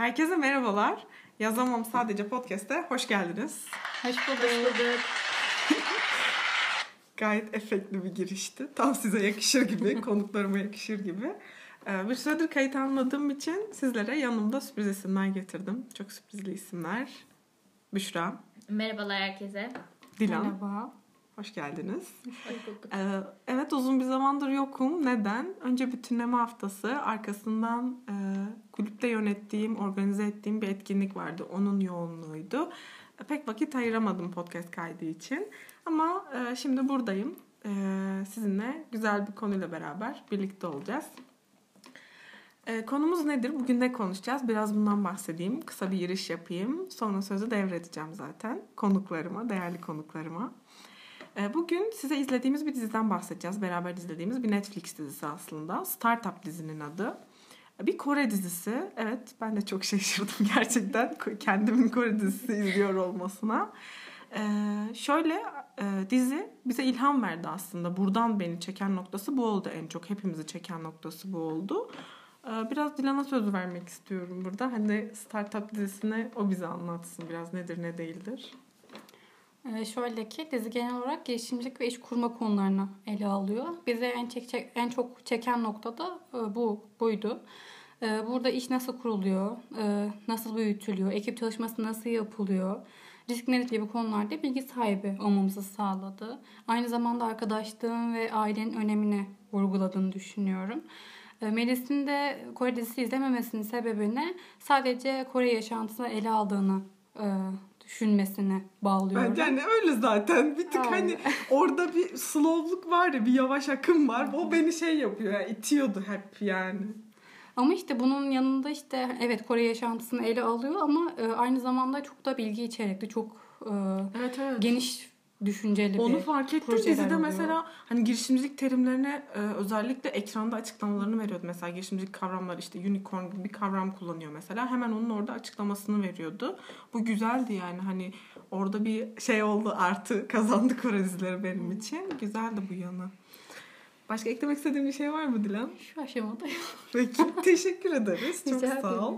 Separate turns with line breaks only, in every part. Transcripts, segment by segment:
Herkese merhabalar. Yazamam sadece podcast'e hoş geldiniz.
Hoş bulduk.
Gayet efektli bir girişti. Tam size yakışır gibi, konuklarıma yakışır gibi. Ee, bir süredir kayıt almadığım için sizlere yanımda sürpriz isimler getirdim. Çok sürprizli isimler. Büşra,
Merhabalar herkese.
Dilan.
Merhaba.
Hoş geldiniz.
Hoş.
Ee, evet uzun bir zamandır yokum. Neden? Önce bütünleme haftası. Arkasından e, kulüpte yönettiğim, organize ettiğim bir etkinlik vardı. Onun yoğunluğuydu. E, pek vakit ayıramadım podcast kaydı için. Ama e, şimdi buradayım. E, sizinle güzel bir konuyla beraber birlikte olacağız. E, konumuz nedir? Bugün ne konuşacağız? Biraz bundan bahsedeyim. Kısa bir giriş yapayım. Sonra sözü devredeceğim zaten konuklarıma, değerli konuklarıma. E, Bugün size izlediğimiz bir diziden bahsedeceğiz. Beraber izlediğimiz bir Netflix dizisi aslında. Startup dizinin adı. Bir Kore dizisi. Evet ben de çok şaşırdım gerçekten kendimin Kore dizisi izliyor olmasına. Ee, şöyle e, dizi bize ilham verdi aslında. Buradan beni çeken noktası bu oldu en çok. Hepimizi çeken noktası bu oldu. Ee, biraz Dilan'a söz vermek istiyorum burada. Hani Startup dizisini o bize anlatsın biraz nedir ne değildir.
Ee, şöyle ki dizi genel olarak girişimcilik ve iş kurma konularını ele alıyor. Bize en, çek, en çok çeken nokta da e, bu buydu. E, burada iş nasıl kuruluyor, e, nasıl büyütülüyor, ekip çalışması nasıl yapılıyor, risk yönetimi gibi konularda bilgi sahibi olmamızı sağladı. Aynı zamanda arkadaşlığın ve ailenin önemini vurguladığını düşünüyorum. E, Melis'in de Kore dizisi izlememesinin sebebini sadece Kore yaşantısını ele aldığını düşünmesine bağlıyorum.
Bence hani öyle zaten. Bir tık
Aynen.
hani orada bir slowluk var ya bir yavaş akım var. O beni şey yapıyor ya itiyordu hep yani.
Ama işte bunun yanında işte evet Kore yaşantısını ele alıyor ama e, aynı zamanda çok da bilgi içerikli, çok e,
Evet evet.
geniş düşünceli bir
Onu fark ettim dizide
oluyor.
mesela hani girişimcilik terimlerine e, özellikle ekranda açıklamalarını veriyordu. Mesela girişimcilik kavramları işte unicorn gibi bir kavram kullanıyor mesela. Hemen onun orada açıklamasını veriyordu. Bu güzeldi yani hani orada bir şey oldu artı kazandı Kore dizileri benim için. Güzeldi bu yanı. Başka eklemek istediğin bir şey var mı Dilan?
Şu aşamada
Peki teşekkür ederiz. Çok
Rica
sağ ol.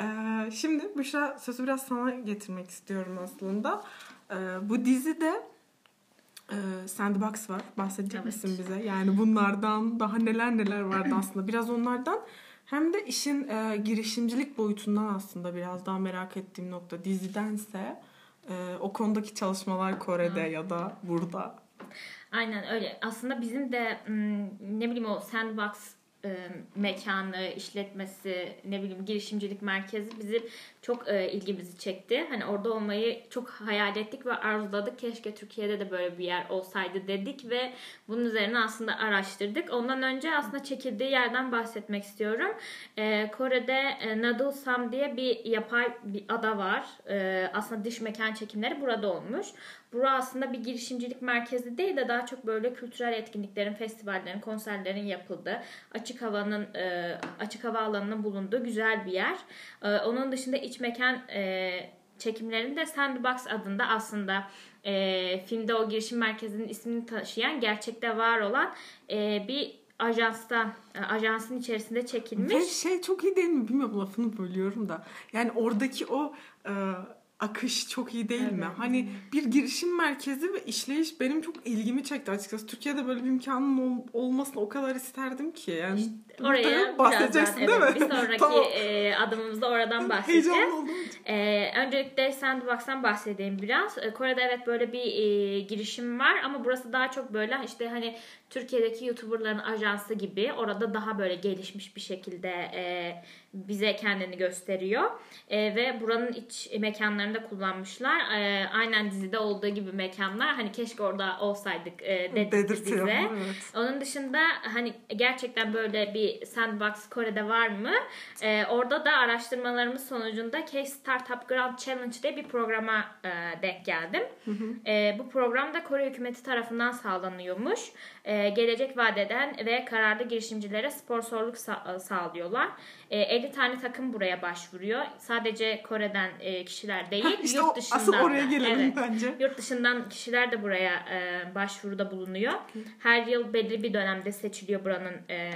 Ee, şimdi Büşra sözü biraz sana getirmek istiyorum aslında. Ee, bu dizide e, Sandbox var. Bahsedecek
Evet.
misin bize? Yani bunlardan daha neler neler vardı aslında. Biraz onlardan hem de işin e, girişimcilik boyutundan aslında biraz daha merak ettiğim nokta dizidense e, o konudaki çalışmalar Kore'de ya da burada.
Aynen öyle. Aslında bizim de m, ne bileyim o sandbox e, mekanı, işletmesi, ne bileyim girişimcilik merkezi bizim çok e, ilgimizi çekti. Hani orada olmayı çok hayal ettik ve arzuladık. Keşke Türkiye'de de böyle bir yer olsaydı dedik ve bunun üzerine aslında araştırdık. Ondan önce aslında çekildiği yerden bahsetmek istiyorum. E, Kore'de e, Nadulsam diye bir yapay bir ada var. E, aslında dış mekan çekimleri burada olmuş. Bura aslında bir girişimcilik merkezi değil de daha çok böyle kültürel etkinliklerin, festivallerin, konserlerin yapıldığı, açık havanın e, açık hava alanının bulunduğu güzel bir yer. E, onun dışında iç mekan e, çekimlerinde Sandbox adında aslında filmde o girişim merkezinin ismini taşıyan gerçekte var olan bir ajanstan, e, ajansın içerisinde çekilmiş.
Ve şey çok iyi değil mi? Bilmiyorum lafını bölüyorum da. Yani oradaki o e, akış çok iyi değil mi?
Evet.
Hani bir girişim merkezi ve işleyiş benim çok ilgimi çekti açıkçası. Türkiye'de böyle bir imkanın ol- olmasını o kadar isterdim ki. Yani
Oraya
bahsedeceksin
birazdan,
değil
evet,
mi?
bir sonraki
Tamam.
e, adımımızda oradan
oldum.
Ee, öncelikle Sandbox'tan bahsedeyim biraz. Ee, Kore'de evet böyle bir e, girişim var ama burası daha çok böyle işte hani Türkiye'deki YouTuber'ların ajansı gibi orada daha böyle gelişmiş bir şekilde e, bize kendini gösteriyor. E, ve buranın iç mekanlarını da kullanmışlar. E, aynen dizide olduğu gibi mekanlar. Hani keşke orada olsaydık e, dedirtti bize.
Evet.
Onun dışında hani gerçekten böyle bir sandbox Kore'de var mı? Ee, orada da araştırmalarımız sonucunda Case Startup Grand Challenge diye bir programa e, denk geldim. Ee, bu program da Kore hükümeti tarafından sağlanıyormuş. Ee, gelecek vadeden ve kararlı girişimcilere sponsorluk sa- sağlıyorlar. Ee, 50 tane takım buraya başvuruyor. Sadece Kore'den e, kişiler değil,
İşte o,
yurt dışından
asıl oraya gelelim
Evet.
bence.
Yurt dışından kişiler de buraya e, başvuruda bulunuyor. Her yıl belli bir dönemde seçiliyor buranın e,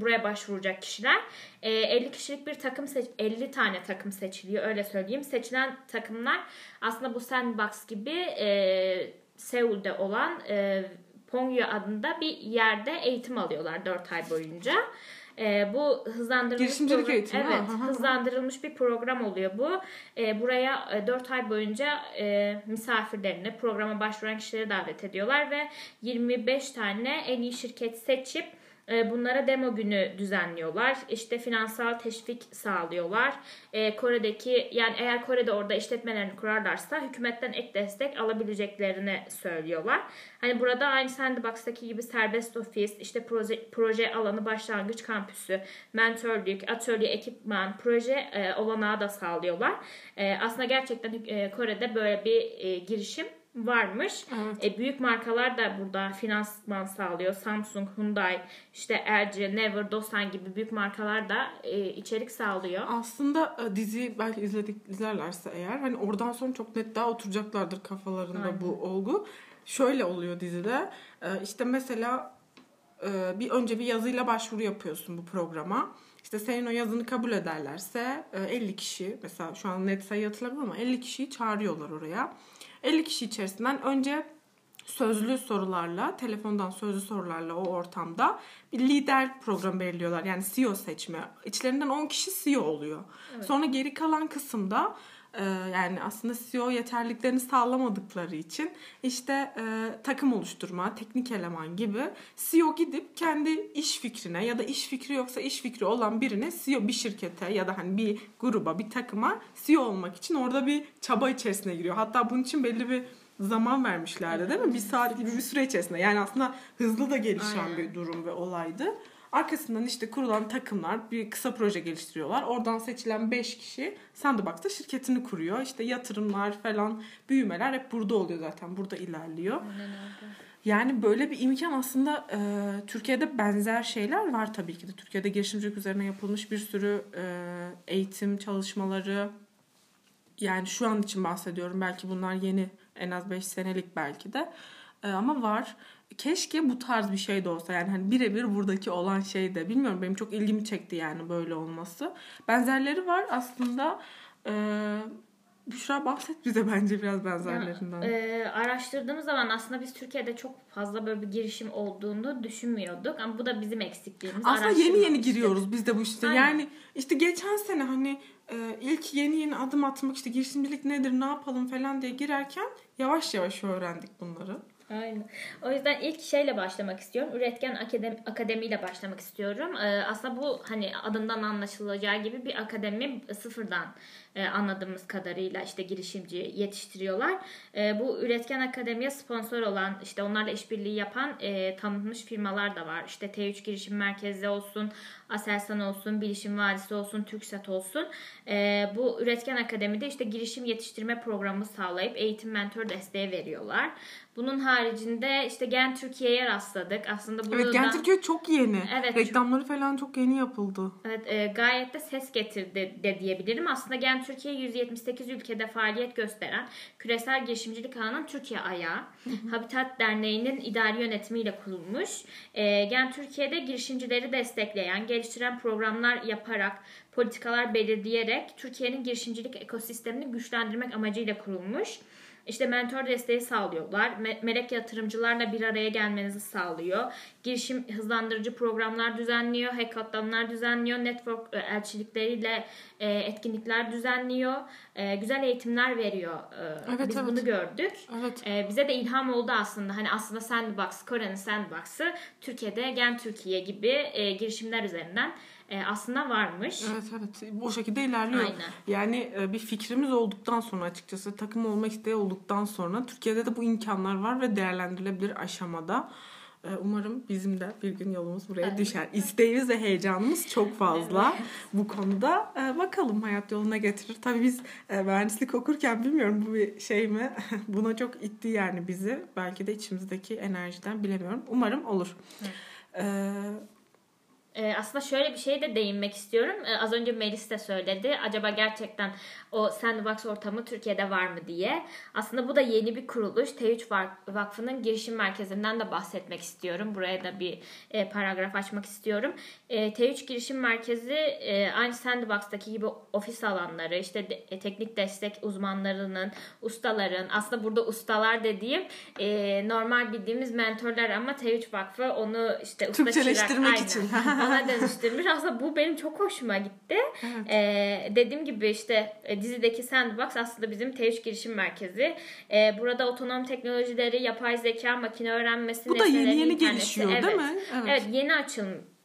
buraya başvuracak kişiler. E, 50 kişilik bir takım seç 50 tane takım seçiliyor öyle söyleyeyim. Seçilen takımlar aslında bu sandbox gibi e, Seul'de olan e, Pongyo adında bir yerde eğitim alıyorlar 4 ay boyunca. E, bu hızlandırılmış
Girişimcilik
program-
eğitimi,
Evet,
ha,
hızlandırılmış bir program oluyor bu. E, buraya e, 4 ay boyunca e, misafirlerini, programa başvuran kişileri davet ediyorlar ve 25 tane en iyi şirket seçip bunlara demo günü düzenliyorlar. İşte finansal teşvik sağlıyorlar. E, Kore'deki yani eğer Kore'de orada işletmelerini kurarlarsa hükümetten ek destek alabileceklerini söylüyorlar. Hani burada aynı Sandbox'taki gibi serbest ofis, işte proje, proje alanı başlangıç kampüsü, mentörlük, atölye, ekipman, proje e, olanağı da sağlıyorlar. E, aslında gerçekten e, Kore'de böyle bir girişim varmış.
Evet.
E, büyük markalar da burada finansman sağlıyor. Samsung, Hyundai, işte LG, Never, Dosan gibi büyük markalar da e, içerik sağlıyor.
Aslında e, diziyi belki izledik izlerlerse eğer hani oradan sonra çok net daha oturacaklardır kafalarında
Aynen.
bu olgu. Şöyle oluyor dizide. E, işte mesela e, bir önce bir yazıyla başvuru yapıyorsun bu programa. İşte senin o yazını kabul ederlerse e, 50 kişi mesela şu an net sayı hatırlamıyorum ama 50 kişiyi çağırıyorlar oraya. 50 kişi içerisinden önce sözlü sorularla, telefondan sözlü sorularla o ortamda bir lider programı belirliyorlar. Yani CEO seçme. İçlerinden 10 kişi CEO oluyor. Sonra geri kalan kısımda yani aslında CEO yeterliliklerini sağlamadıkları için işte e, takım oluşturma, teknik eleman gibi CEO gidip kendi iş fikrine ya da iş fikri yoksa iş fikri olan birine CEO bir şirkete ya da hani bir gruba, bir takıma CEO olmak için orada bir çaba içerisine giriyor. Hatta bunun için belli bir zaman vermişlerdi değil mi? Bir saat gibi bir süre içerisinde. Yani aslında hızlı da gelişen
Aynen.
bir durum ve olaydı. Arkasından işte kurulan takımlar bir kısa proje geliştiriyorlar. Oradan seçilen 5 kişi Sandbox'ta şirketini kuruyor. İşte yatırımlar falan, büyümeler hep burada oluyor zaten. Burada ilerliyor. Yani böyle bir imkan aslında e, Türkiye'de benzer şeyler var tabii ki de. Türkiye'de girişimcilik üzerine yapılmış bir sürü e, eğitim çalışmaları. Yani şu an için bahsediyorum. Belki bunlar yeni en az 5 senelik belki de. E, ama var. Keşke bu tarz bir şey de olsa. Yani hani birebir buradaki olan şey de. Bilmiyorum benim çok ilgimi çekti yani böyle olması. Benzerleri var aslında. E, Büşra bahset bize bence biraz benzerlerinden.
E, araştırdığımız zaman aslında biz Türkiye'de çok fazla böyle bir girişim olduğunu düşünmüyorduk. Ama bu da bizim eksikliğimiz.
Aslında yeni yeni giriyoruz biz de bu işte.
Aynen.
Yani işte geçen sene hani e, ilk yeni yeni adım atmak işte girişimcilik nedir ne yapalım falan diye girerken yavaş yavaş öğrendik bunları.
Aynen. O yüzden ilk şeyle başlamak istiyorum. Üretken akademi, akademiyle başlamak istiyorum. Ee, aslında bu hani adından anlaşılacağı gibi bir akademi sıfırdan e, anladığımız kadarıyla işte girişimci yetiştiriyorlar. E, bu üretken akademiye sponsor olan işte onlarla işbirliği yapan e, tanınmış firmalar da var. İşte T3 Girişim Merkezi olsun, Aselsan olsun, Bilişim Vadisi olsun, TürkSat olsun. E, bu üretken akademide işte girişim yetiştirme programı sağlayıp eğitim mentor desteği veriyorlar. Bunun haricinde işte Gen Türkiye'ye rastladık. Aslında bunu
Evet Gen Türkiye çok yeni.
Evet,
Reklamları falan çok yeni yapıldı.
Evet e, gayet de ses getirdi de diyebilirim. Aslında Gen Türkiye 178 ülkede faaliyet gösteren küresel girişimcilik ağının Türkiye ayağı. Habitat Derneği'nin idari yönetimiyle kurulmuş. E, Gen Türkiye'de girişimcileri destekleyen, geliştiren programlar yaparak, politikalar belirleyerek Türkiye'nin girişimcilik ekosistemini güçlendirmek amacıyla kurulmuş. İşte mentor desteği sağlıyorlar. Me- melek yatırımcılarla bir araya gelmenizi sağlıyor. Girişim hızlandırıcı programlar düzenliyor. Hackathonlar düzenliyor. Network e, elçilikleriyle e, etkinlikler düzenliyor. E, güzel eğitimler veriyor. E,
Evet,
Biz
evet.
bunu gördük.
Evet.
E, bize de ilham oldu aslında. Hani aslında Sandbox, Kore'nin Sandbox'ı Türkiye'de Gen Türkiye gibi e, girişimler üzerinden e, aslında varmış.
Evet evet. O şekilde ilerliyor.
Aynen.
Yani e, bir fikrimiz olduktan sonra açıkçası takım olma isteği olduktan sonra Türkiye'de de bu imkanlar var ve değerlendirilebilir aşamada. E, Umarım bizim de bir gün yolumuz buraya
Evet.
düşer. İsteğimiz ve heyecanımız çok fazla bu konuda. E, Bakalım hayat yoluna getirir. Tabii biz mühendislik okurken bilmiyorum bu bir şey mi? Buna çok itti yani bizi. Belki de içimizdeki enerjiden bilemiyorum. Umarım olur.
Evet.
E,
e, aslında şöyle bir şeye de değinmek istiyorum. E, az önce Melis de söyledi. Acaba gerçekten o sandbox ortamı Türkiye'de var mı diye. Aslında bu da yeni bir kuruluş. T3 Vakfı'nın girişim merkezinden de bahsetmek istiyorum. Buraya da bir e, paragraf açmak istiyorum. E, T3 girişim merkezi e, aynı sandbox'taki gibi ofis alanları, işte de, e, teknik destek uzmanlarının, ustaların, aslında burada ustalar dediğim e, normal bildiğimiz mentorlar ama T3 Vakfı onu işte
usta çırak, için.
ona dönüştürmüş. Aslında bu benim çok hoşuma gitti. Evet. E, dediğim gibi işte e, dizideki Sandbox aslında bizim T3 girişim merkezi. E, burada otonom teknolojileri, yapay zeka, makine öğrenmesi,
Bu da yeni yeni gelişiyor
evet.
değil mi?
Evet. evet yeni açılmış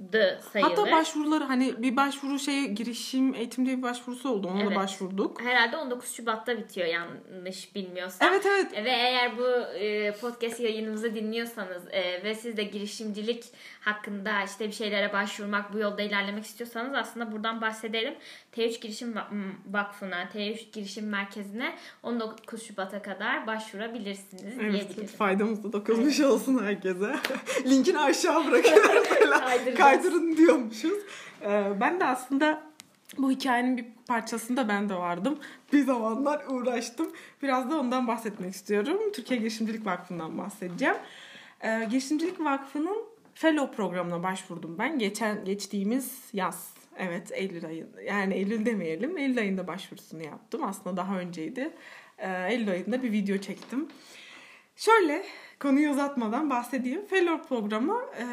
sayılır.
Hatta başvuruları hani bir başvuru şey girişim eğitim diye bir başvurusu oldu. Ona evet. da başvurduk.
Herhalde 19 Şubat'ta bitiyor yanlış bilmiyorsam.
Evet evet.
Ve eğer bu e, podcast yayınımızı dinliyorsanız e, ve siz de girişimcilik hakkında işte bir şeylere başvurmak, bu yolda ilerlemek istiyorsanız aslında buradan bahsedelim. T3 Girişim Vakfı'na, T3 Girişim Merkezi'ne 19 Şubat'a kadar başvurabilirsiniz evet, diyebilirim.
Faydamız da dokunmuş evet. olsun herkese. Linkini aşağı bırakıyorum. kaydırın diyormuşuz. Ee, ben de aslında bu hikayenin bir parçasında ben de vardım. Bir zamanlar uğraştım. Biraz da ondan bahsetmek istiyorum. Türkiye Girişimcilik Vakfı'ndan bahsedeceğim. Ee, Girişimcilik Vakfı'nın Fellow programına başvurdum ben. Geçen geçtiğimiz yaz. Evet Eylül ayı. Yani Eylül demeyelim. Eylül ayında başvurusunu yaptım. Aslında daha önceydi. Ee, Eylül ayında bir video çektim. Şöyle konuyu uzatmadan bahsedeyim. Fellow programı e,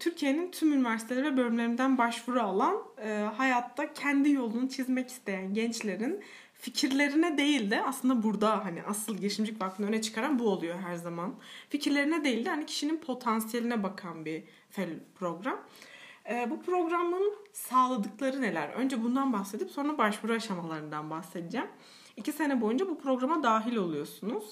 Türkiye'nin tüm üniversiteleri ve bölümlerinden başvuru alan e, hayatta kendi yolunu çizmek isteyen gençlerin fikirlerine değil de aslında burada hani asıl girişimcilik vakfını öne çıkaran bu oluyor her zaman. Fikirlerine değil de hani kişinin potansiyeline bakan bir fellow program. E, bu programın sağladıkları neler? Önce bundan bahsedip sonra başvuru aşamalarından bahsedeceğim. İki sene boyunca bu programa dahil oluyorsunuz.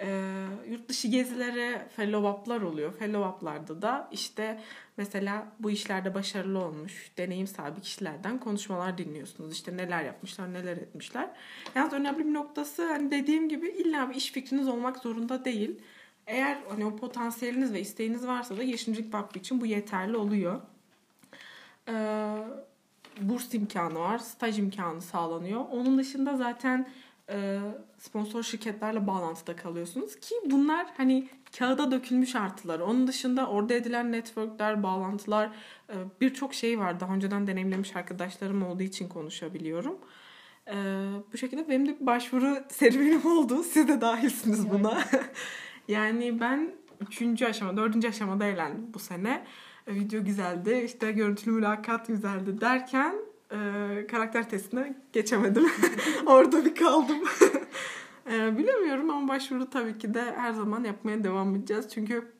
E, yurt dışı gezilere fellow-up'lar oluyor. Fellow-up'larda da işte mesela bu işlerde başarılı olmuş, deneyim sahibi kişilerden konuşmalar dinliyorsunuz. İşte neler yapmışlar, neler etmişler. Yalnız önemli bir noktası hani dediğim gibi illa bir iş fikriniz olmak zorunda değil. Eğer hani o potansiyeliniz ve isteğiniz varsa da girişimcilik vakfı için bu yeterli oluyor. Ee, burs imkanı var, staj imkanı sağlanıyor. Onun dışında zaten sponsor şirketlerle bağlantıda kalıyorsunuz ki bunlar hani kağıda dökülmüş artılar. Onun dışında orada edilen networkler, bağlantılar e, birçok şey var. Daha önceden deneyimlemiş arkadaşlarım olduğu için konuşabiliyorum. E, bu şekilde benim de bir başvuru serüvenim oldu. Siz de dahilsiniz buna. yani ben üçüncü aşama, dördüncü aşamada eğlendim bu sene. Video güzeldi, işte görüntülü mülakat güzeldi derken e, karakter testine geçemedim. Orada bir kaldım. e, bilemiyorum ama başvuru tabii ki de her zaman yapmaya devam edeceğiz. Çünkü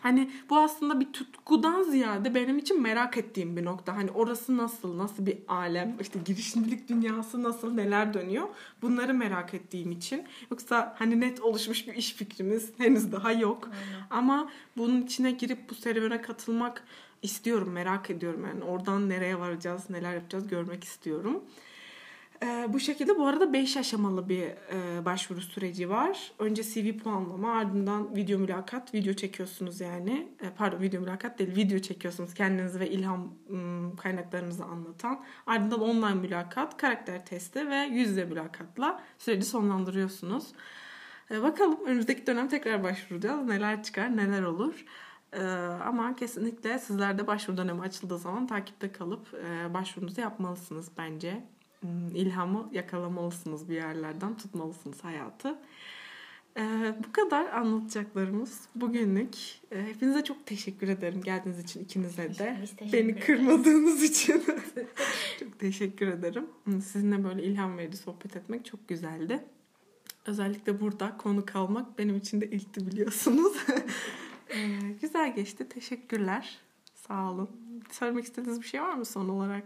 hani bu aslında bir tutkudan ziyade benim için merak ettiğim bir nokta. Hani orası nasıl, nasıl bir alem, işte girişimcilik dünyası nasıl, neler dönüyor. Bunları merak ettiğim için. Yoksa hani net oluşmuş bir iş fikrimiz henüz daha yok. Aynen. Ama bunun içine girip bu serüvene katılmak istiyorum, merak ediyorum yani oradan nereye varacağız, neler yapacağız görmek istiyorum. Ee, bu şekilde bu arada 5 aşamalı bir e, başvuru süreci var. Önce CV puanlama, ardından video mülakat, video çekiyorsunuz yani. E, pardon video mülakat değil, video çekiyorsunuz kendinizi ve ilham m, kaynaklarınızı anlatan. Ardından online mülakat, karakter testi ve yüz yüze mülakatla süreci sonlandırıyorsunuz. E, bakalım önümüzdeki dönem tekrar başvuracağız. Neler çıkar, neler olur. Ee, ama kesinlikle sizler de başvuru dönemi açıldığı zaman takipte kalıp e, başvurunuzu yapmalısınız bence. Hmm, ilhamı yakalamalısınız bir yerlerden, tutmalısınız hayatı. Ee, bu kadar anlatacaklarımız bugünlük. Ee, hepinize çok teşekkür ederim geldiğiniz için ikinize de. Beni kırmadığınız için çok teşekkür ederim. Hmm, sizinle böyle ilham verici sohbet etmek çok güzeldi. Özellikle burada konu kalmak benim için de ilkti biliyorsunuz. Ee, güzel geçti. Teşekkürler. Sağ olun. Söylemek istediğiniz bir şey var mı son olarak?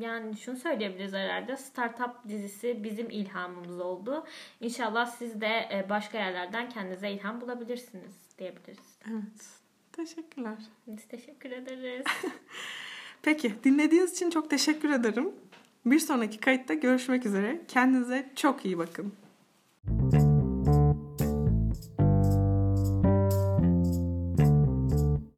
Yani şunu söyleyebiliriz herhalde. Startup dizisi bizim ilhamımız oldu. İnşallah siz de e, başka yerlerden kendinize ilham bulabilirsiniz diyebiliriz.
Evet. Teşekkürler.
Biz teşekkür ederiz.
Peki dinlediğiniz için çok teşekkür ederim. Bir sonraki kayıtta görüşmek üzere. Kendinize çok iyi bakın.